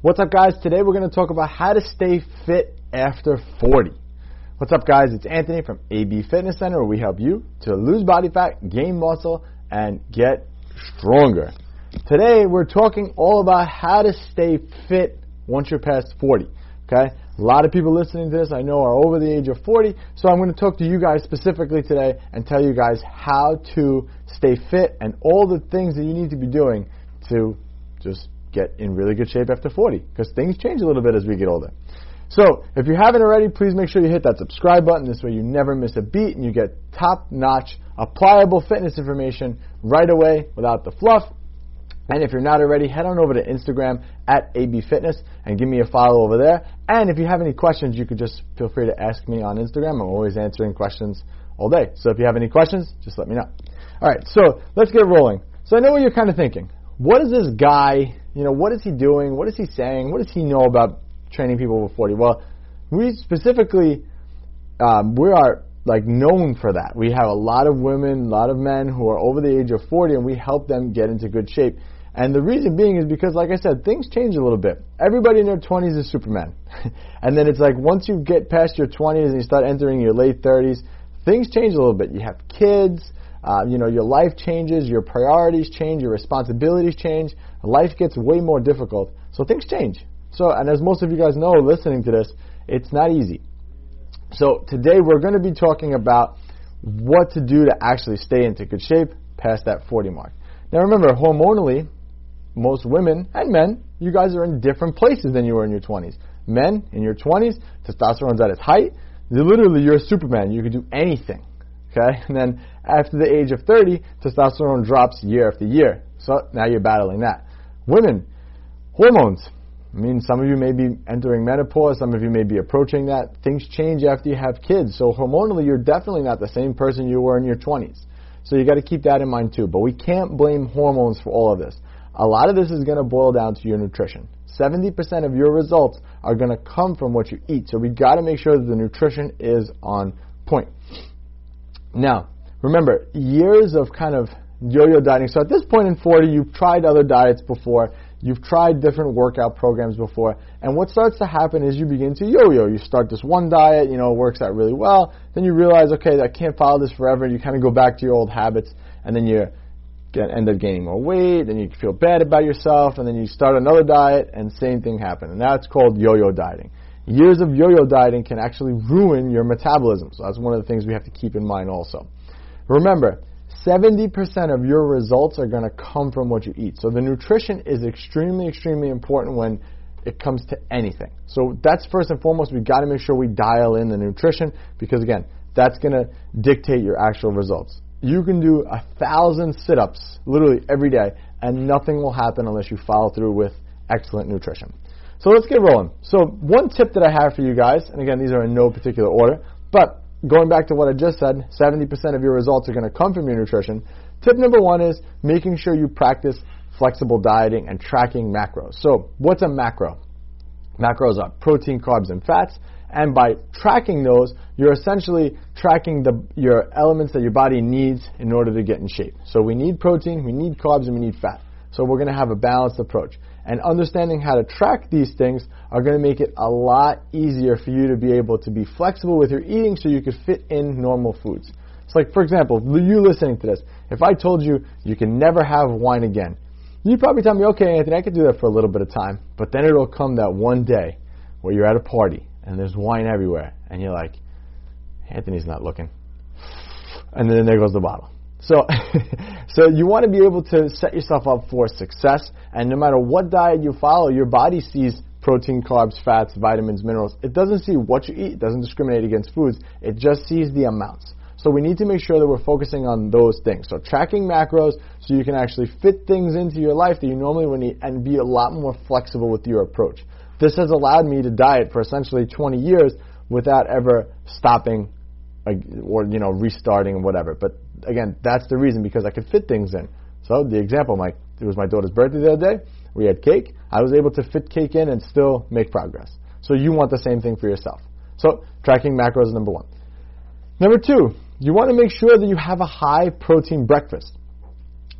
What's up, guys? Today we're going to talk about how to stay fit after 40. What's up, guys? It's Anthony from AB Fitness Center, where we help you to lose body fat, gain muscle, and get stronger. Today we're talking all about how to stay fit once you're past 40. Okay? A lot of people listening to this I know are over the age of 40, so I'm going to talk to you guys specifically today and tell you guys how to stay fit and all the things that you need to be doing to just get in really good shape after 40 because things change a little bit as we get older. So, if you haven't already, please make sure you hit that subscribe button. This way you never miss a beat and you get top notch, applicable fitness information right away without the fluff. And if you're not already, head on over to Instagram at AB Fitness and give me a follow over there. And if you have any questions, you could just feel free to ask me on Instagram. I'm always answering questions all day. So if you have any questions, just let me know. All right, so let's get rolling. So I know what you're kind of thinking. What is this guy you know, what is he doing? What is he saying? What does he know about training people over 40? Well, we specifically, um, we are like known for that. We have a lot of women, a lot of men who are over the age of 40, and we help them get into good shape. And the reason being is because, like I said, things change a little bit. Everybody in their 20s is Superman. and then it's like once you get past your 20s and you start entering your late 30s, things change a little bit. You have kids, uh, you know, your life changes, your priorities change, your responsibilities change. Life gets way more difficult. So things change. So, and as most of you guys know listening to this, it's not easy. So today we're going to be talking about what to do to actually stay into good shape past that 40 mark. Now remember, hormonally, most women and men, you guys are in different places than you were in your 20s. Men in your 20s, testosterone's at its height. Literally, you're a Superman. You can do anything. Okay? And then after the age of 30, testosterone drops year after year. So now you're battling that. Women, hormones. I mean, some of you may be entering menopause, some of you may be approaching that. Things change after you have kids. So hormonally, you're definitely not the same person you were in your 20s. So you got to keep that in mind too. But we can't blame hormones for all of this. A lot of this is going to boil down to your nutrition. 70% of your results are going to come from what you eat. So we got to make sure that the nutrition is on point. Now, remember, years of kind of yo-yo dieting. So at this point in 40, you've tried other diets before. You've tried different workout programs before. And what starts to happen is you begin to yo-yo. You start this one diet, you know, it works out really well. Then you realize, okay, I can't follow this forever. And you kind of go back to your old habits. And then you get, end up gaining more weight. And you feel bad about yourself. And then you start another diet and same thing happens. And that's called yo-yo dieting years of yo-yo dieting can actually ruin your metabolism. So that's one of the things we have to keep in mind also. Remember, 70% of your results are going to come from what you eat. So the nutrition is extremely, extremely important when it comes to anything. So that's first and foremost, we've got to make sure we dial in the nutrition because again, that's going to dictate your actual results. You can do a thousand sit-ups literally every day and nothing will happen unless you follow through with excellent nutrition. So let's get rolling. So one tip that I have for you guys, and again, these are in no particular order, but going back to what I just said, 70% of your results are going to come from your nutrition. Tip number one is making sure you practice flexible dieting and tracking macros. So what's a macro? Macros are protein, carbs, and fats. And by tracking those, you're essentially tracking the, your elements that your body needs in order to get in shape. So we need protein, we need carbs, and we need fat. So we're going to have a balanced approach. And understanding how to track these things are going to make it a lot easier for you to be able to be flexible with your eating so you could fit in normal foods. It's like, for example, you listening to this, if I told you you can never have wine again, you'd probably tell me, okay, Anthony, I could do that for a little bit of time, but then it'll come that one day where you're at a party and there's wine everywhere, and you're like, Anthony's not looking. And then there goes the bottle. So, so you want to be able to set yourself up for success, and no matter what diet you follow, your body sees protein, carbs, fats, vitamins, minerals. It doesn't see what you eat. It doesn't discriminate against foods. It just sees the amounts. So we need to make sure that we're focusing on those things. So tracking macros so you can actually fit things into your life that you normally would need and be a lot more flexible with your approach. This has allowed me to diet for essentially 20 years without ever stopping or you know restarting and whatever. But again, that's the reason because I could fit things in. So the example, my it was my daughter's birthday the other day. We had cake. I was able to fit cake in and still make progress. So you want the same thing for yourself. So tracking macros is number one. Number two, you want to make sure that you have a high protein breakfast.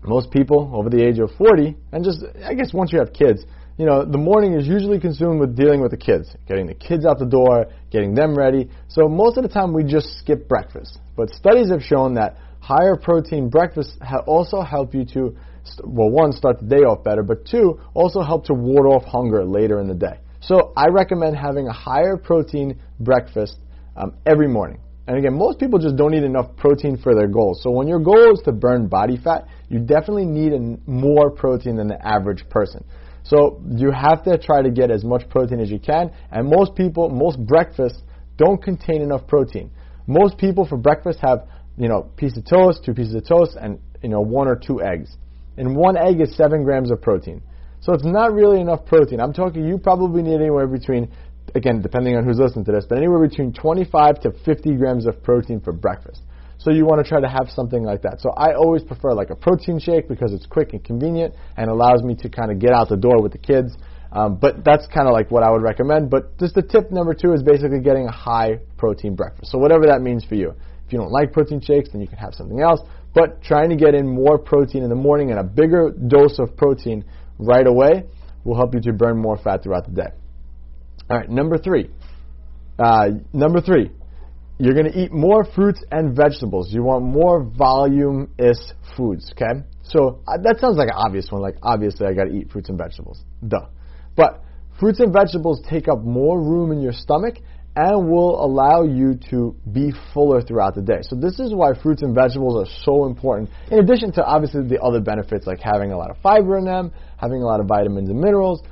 Most people over the age of 40, and just I guess once you have kids, you know, the morning is usually consumed with dealing with the kids, getting the kids out the door, getting them ready. So most of the time we just skip breakfast. But studies have shown that higher protein breakfasts also help you to, well, one, start the day off better, but two, also help to ward off hunger later in the day. So I recommend having a higher protein breakfast um, every morning. And again, most people just don't eat enough protein for their goals. So when your goal is to burn body fat, you definitely need more protein than the average person. So you have to try to get as much protein as you can. And most people, most breakfasts don't contain enough protein. Most people for breakfast have, you know, piece of toast, two pieces of toast, and you know, one or two eggs. And one egg is seven grams of protein. So it's not really enough protein. I'm talking you probably need anywhere between again, depending on who's listening to this, but anywhere between 25 to 50 grams of protein for breakfast. So you want to try to have something like that. So I always prefer like a protein shake because it's quick and convenient and allows me to kind of get out the door with the kids. Um, but that's kind of like what I would recommend. But just the tip number two is basically getting a high protein breakfast. So whatever that means for you. If you don't like protein shakes, then you can have something else. But trying to get in more protein in the morning and a bigger dose of protein right away will help you to burn more fat throughout the day. All right, number three. Uh, number three, you're going to eat more fruits and vegetables. You want more voluminous foods, okay? So uh, that sounds like an obvious one. Like, obviously, I got to eat fruits and vegetables. Duh. But fruits and vegetables take up more room in your stomach and will allow you to be fuller throughout the day. So this is why fruits and vegetables are so important. In addition to obviously the other benefits like having a lot of fiber in them, having a lot of vitamins and minerals,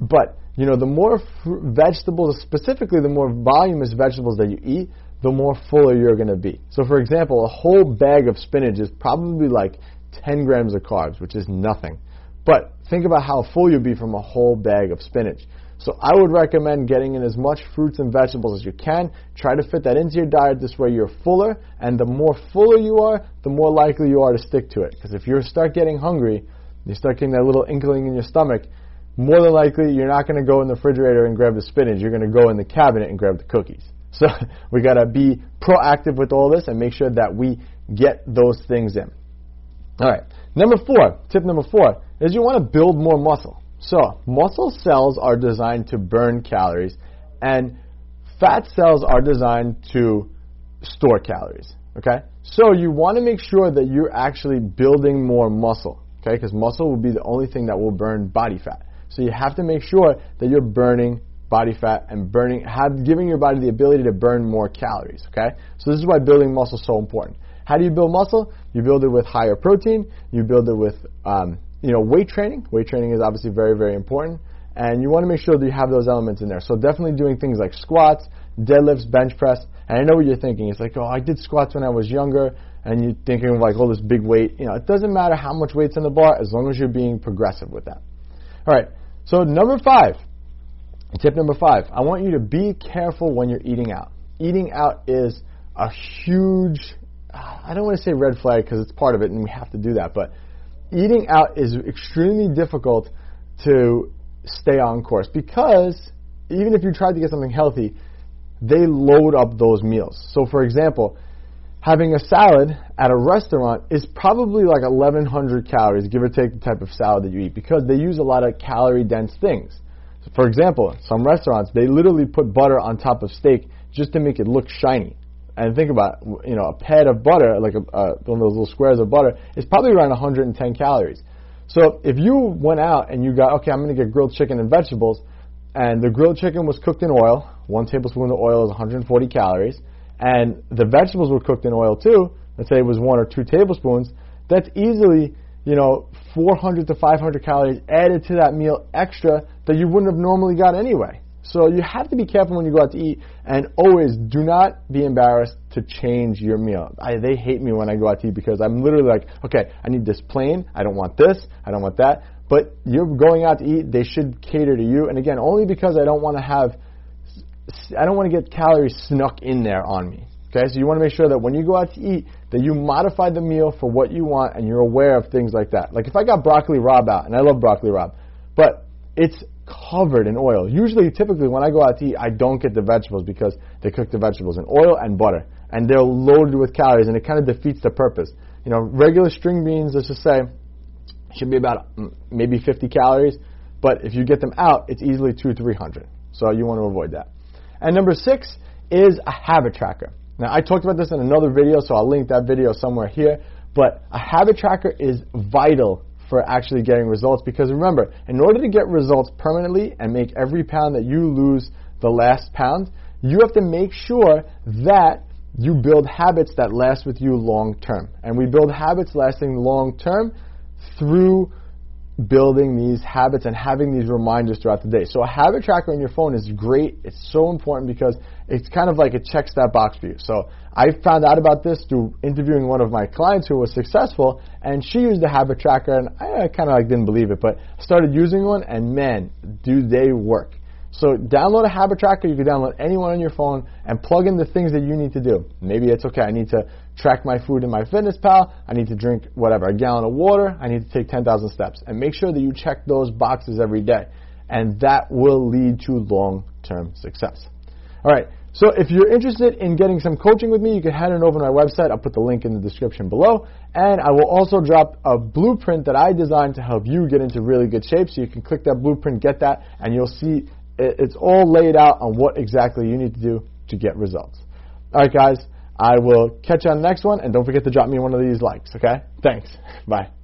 but you know, the more fr- vegetables, specifically the more voluminous vegetables that you eat, the more fuller you're going to be. So, for example, a whole bag of spinach is probably like 10 grams of carbs, which is nothing. But think about how full you'll be from a whole bag of spinach. So I would recommend getting in as much fruits and vegetables as you can. Try to fit that into your diet. This way you're fuller, and the more fuller you are, the more likely you are to stick to it. Because if you start getting hungry, you start getting that little inkling in your stomach, more than likely you're not going to go in the refrigerator and grab the spinach. You're going to go in the cabinet and grab the cookies. So we got to be proactive with all this and make sure that we get those things in. All right. Number four, tip number four is you want to build more muscle. So muscle cells are designed to burn calories, and fat cells are designed to store calories. Okay. So you want to make sure that you're actually building more muscle. Okay, because muscle will be the only thing that will burn body fat. So you have to make sure that you're burning body fat and burning, have, giving your body the ability to burn more calories. Okay? So this is why building muscle is so important. How do you build muscle? You build it with higher protein. You build it with, um, you know, weight training. Weight training is obviously very, very important. And you want to make sure that you have those elements in there. So definitely doing things like squats, deadlifts, bench press. And I know what you're thinking. It's like, oh, I did squats when I was younger. And you're thinking of like, oh, this big weight. You know, it doesn't matter how much weight's in the bar as long as you're being progressive with that. All right. So number five, tip number five, I want you to be careful when you're eating out. Eating out is a huge, I don't want to say red flag because it's part of it and we have to do that, but eating out is extremely difficult to stay on course because even if you try to get something healthy, they load up those meals. So for example, having a salad at a restaurant is probably like 1100 calories, give or take the type of salad that you eat, because they use a lot of calorie dense things. So for example, some restaurants, they literally put butter on top of steak just to make it look shiny. And think about, you know, a pad of butter, like a, uh, one of those little squares of butter, is probably around 110 calories. So if you went out and you got, okay, I'm going to get grilled chicken and vegetables, and the grilled chicken was cooked in oil, one tablespoon of oil is 140 calories, and the vegetables were cooked in oil too, let's say it was one or two tablespoons, that's easily, you know, 400 to 500 calories added to that meal extra that you wouldn't have normally got anyway. So you have to be careful when you go out to eat, and always do not be embarrassed to change your meal. I, they hate me when I go out to eat because I'm literally like, okay, I need this plain. I don't want this. I don't want that. But you're going out to eat. They should cater to you. And again, only because I don't want to have I don't want to get calories snuck in there on me. Okay, so you want to make sure that when you go out to eat, that you modify the meal for what you want and you're aware of things like that. Like if I got broccoli rabe out, and I love broccoli rabe, but it's covered in oil. Usually, typically, when I go out to eat, I don't get the vegetables because they cook the vegetables in oil and butter, and they're loaded with calories, and it kind of defeats the purpose. You know, regular string beans, let's just say, should be about mm, maybe 50 calories But if you get them out, it's easily two, three hundred. So you want to avoid that. And number six is a habit tracker. Now I talked about this in another video, so I'll link that video somewhere here. But a habit tracker is vital for actually getting results because remember, in order to get results permanently and make every pound that you lose the last pound, you have to make sure that you build habits that last with you long term. And we build habits lasting long term through building these habits and having these reminders throughout the day. So a habit tracker on your phone is great. It's so important because it's kind of like it checks that box for you. So I found out about this through interviewing one of my clients who was successful, and she used the habit tracker, and I kind of like didn't believe it, but started using one, and man, do they work. So download a habit tracker. You can download anyone on your phone and plug in the things that you need to do. Maybe it's okay. I need to track my food in MyFitnessPal. I need to drink whatever, a gallon of water. I need to take 10,000 steps. And make sure that you check those boxes every day. And that will lead to long-term success. All right. So if you're interested in getting some coaching with me, you can head on over to my website. I'll put the link in the description below. And I will also drop a blueprint that I designed to help you get into really good shape. So you can click that blueprint, get that, and you'll see it's all laid out on what exactly you need to do to get results. All right, guys. I will catch you on the next one, and don't forget to drop me one of these likes, okay? Thanks. Bye.